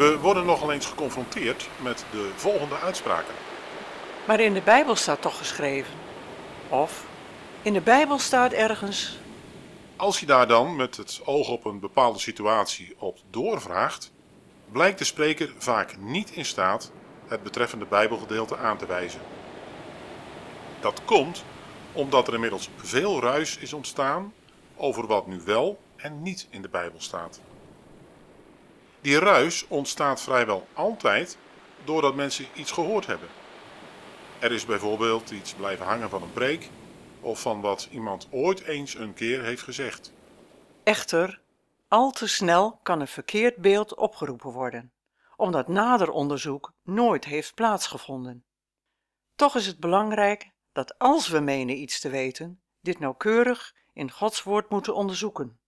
We worden nogal eens geconfronteerd met de volgende uitspraken. Maar in de Bijbel staat toch geschreven. Of in de Bijbel staat ergens. Als je daar dan met het oog op een bepaalde situatie op doorvraagt, blijkt de spreker vaak niet in staat het betreffende Bijbelgedeelte aan te wijzen. Dat komt omdat er inmiddels veel ruis is ontstaan over wat nu wel en niet in de Bijbel staat. Die ruis ontstaat vrijwel altijd doordat mensen iets gehoord hebben. Er is bijvoorbeeld iets blijven hangen van een preek of van wat iemand ooit eens een keer heeft gezegd. Echter, al te snel kan een verkeerd beeld opgeroepen worden, omdat nader onderzoek nooit heeft plaatsgevonden. Toch is het belangrijk dat als we menen iets te weten, dit nauwkeurig in Gods woord moeten onderzoeken.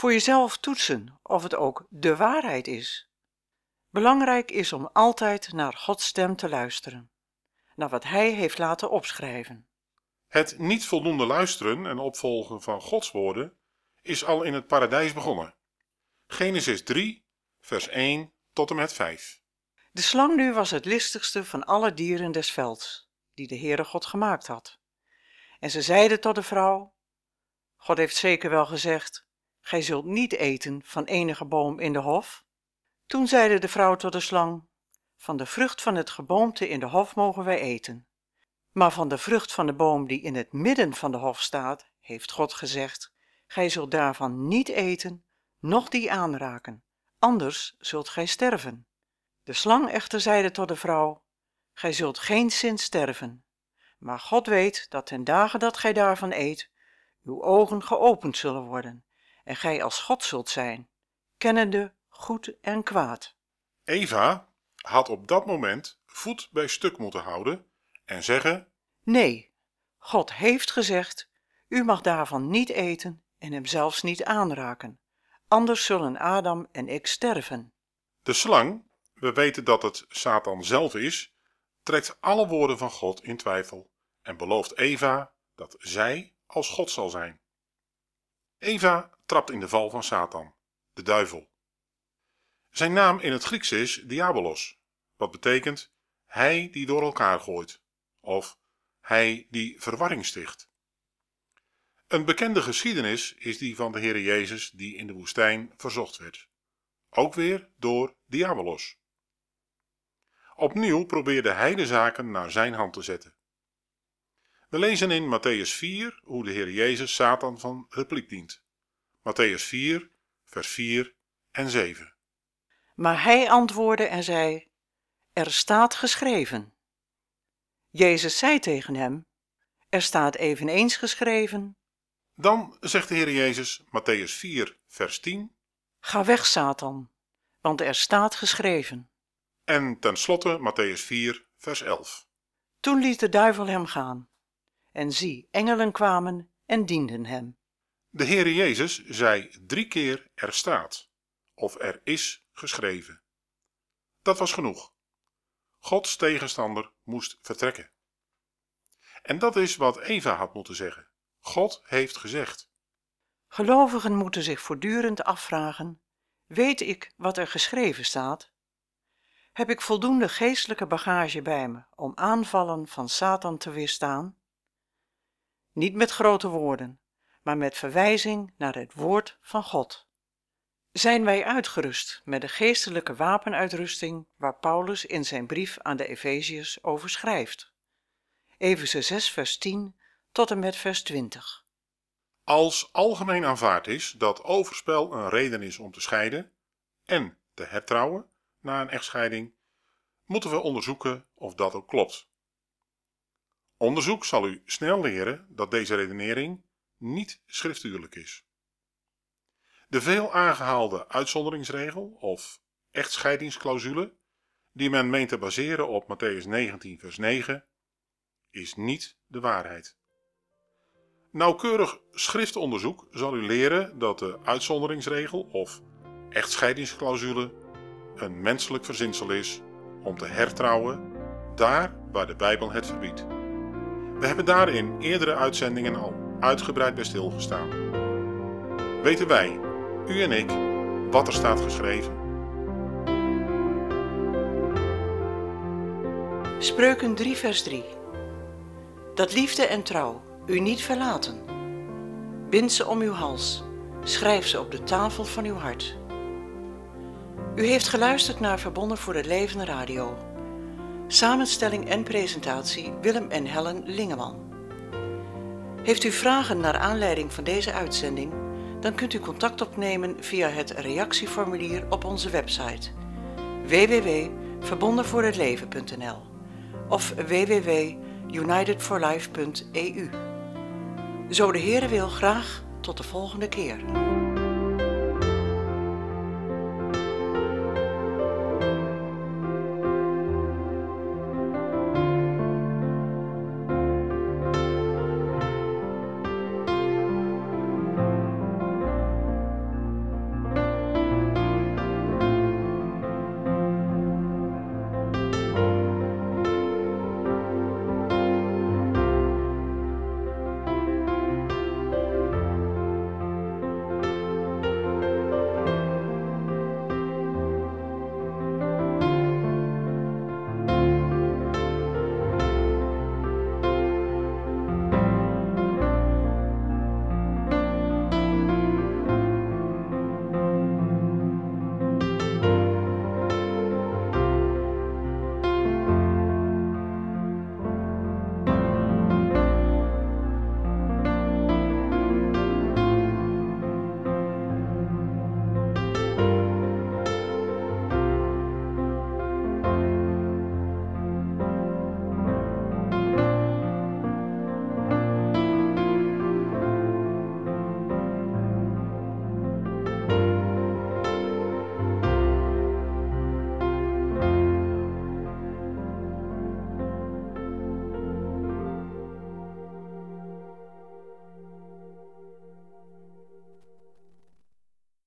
Voor jezelf toetsen of het ook de waarheid is. Belangrijk is om altijd naar Gods stem te luisteren, naar wat Hij heeft laten opschrijven. Het niet voldoende luisteren en opvolgen van Gods woorden is al in het paradijs begonnen. Genesis 3, vers 1 tot en met 5. De slang nu was het listigste van alle dieren des velds, die de Heere God gemaakt had. En ze zeiden tot de vrouw: God heeft zeker wel gezegd: Gij zult niet eten van enige boom in de hof. Toen zeide de vrouw tot de slang: Van de vrucht van het geboomte in de hof mogen wij eten. Maar van de vrucht van de boom die in het midden van de hof staat, heeft God gezegd: Gij zult daarvan niet eten, noch die aanraken, anders zult gij sterven. De slang echter zeide tot de vrouw: Gij zult geen zin sterven. Maar God weet dat ten dagen dat gij daarvan eet, uw ogen geopend zullen worden, en gij als God zult zijn, kennende goed en kwaad. Eva had op dat moment voet bij stuk moeten houden en zeggen: Nee, God heeft gezegd: U mag daarvan niet eten en hem zelfs niet aanraken, anders zullen Adam en ik sterven. De slang, we weten dat het Satan zelf is, trekt alle woorden van God in twijfel en belooft Eva dat zij als God zal zijn. Eva trapt in de val van Satan, de duivel. Zijn naam in het Grieks is Diabolos, wat betekent hij die door elkaar gooit, of hij die verwarring sticht. Een bekende geschiedenis is die van de Heer Jezus die in de woestijn verzocht werd, ook weer door Diabolos. Opnieuw probeerde hij de zaken naar zijn hand te zetten. We lezen in Matthäus 4 hoe de Heer Jezus Satan van repliek dient. Matthäus 4, vers 4 en 7. Maar hij antwoordde en zei: Er staat geschreven. Jezus zei tegen hem: Er staat eveneens geschreven: Dan zegt de Heer Jezus, Matthäus 4, vers 10. Ga weg, Satan, want er staat geschreven. En tenslotte Matthäus 4, vers 11. Toen liet de duivel hem gaan. En zie, engelen kwamen en dienden hem. De Heer Jezus zei drie keer er staat, of er is geschreven. Dat was genoeg. Gods tegenstander moest vertrekken. En dat is wat Eva had moeten zeggen. God heeft gezegd. Gelovigen moeten zich voortdurend afvragen: weet ik wat er geschreven staat? Heb ik voldoende geestelijke bagage bij me om aanvallen van Satan te weerstaan? Niet met grote woorden, maar met verwijzing naar het woord van God. Zijn wij uitgerust met de geestelijke wapenuitrusting waar Paulus in zijn brief aan de Efeziërs over schrijft? Efeze 6 vers 10 tot en met vers 20. Als algemeen aanvaard is dat overspel een reden is om te scheiden en te hertrouwen na een echtscheiding, moeten we onderzoeken of dat ook klopt. Onderzoek zal u snel leren dat deze redenering niet schriftuurlijk is. De veel aangehaalde uitzonderingsregel of echtscheidingsclausule, die men meent te baseren op Matthäus 19, vers 9, is niet de waarheid. Nauwkeurig schriftonderzoek zal u leren dat de uitzonderingsregel of echtscheidingsclausule een menselijk verzinsel is om te hertrouwen daar waar de Bijbel het verbiedt. We hebben daar in eerdere uitzendingen al uitgebreid bij stilgestaan. Weten wij, u en ik, wat er staat geschreven? Spreuken 3 vers 3 Dat liefde en trouw u niet verlaten. Bind ze om uw hals, schrijf ze op de tafel van uw hart. U heeft geluisterd naar Verbonden voor het Leven Radio. Samenstelling en presentatie Willem en Helen Lingeman. Heeft u vragen naar aanleiding van deze uitzending? Dan kunt u contact opnemen via het reactieformulier op onze website www.verbondenvoorhetleven.nl of www.unitedforlife.eu. Zo de Heere wil graag tot de volgende keer.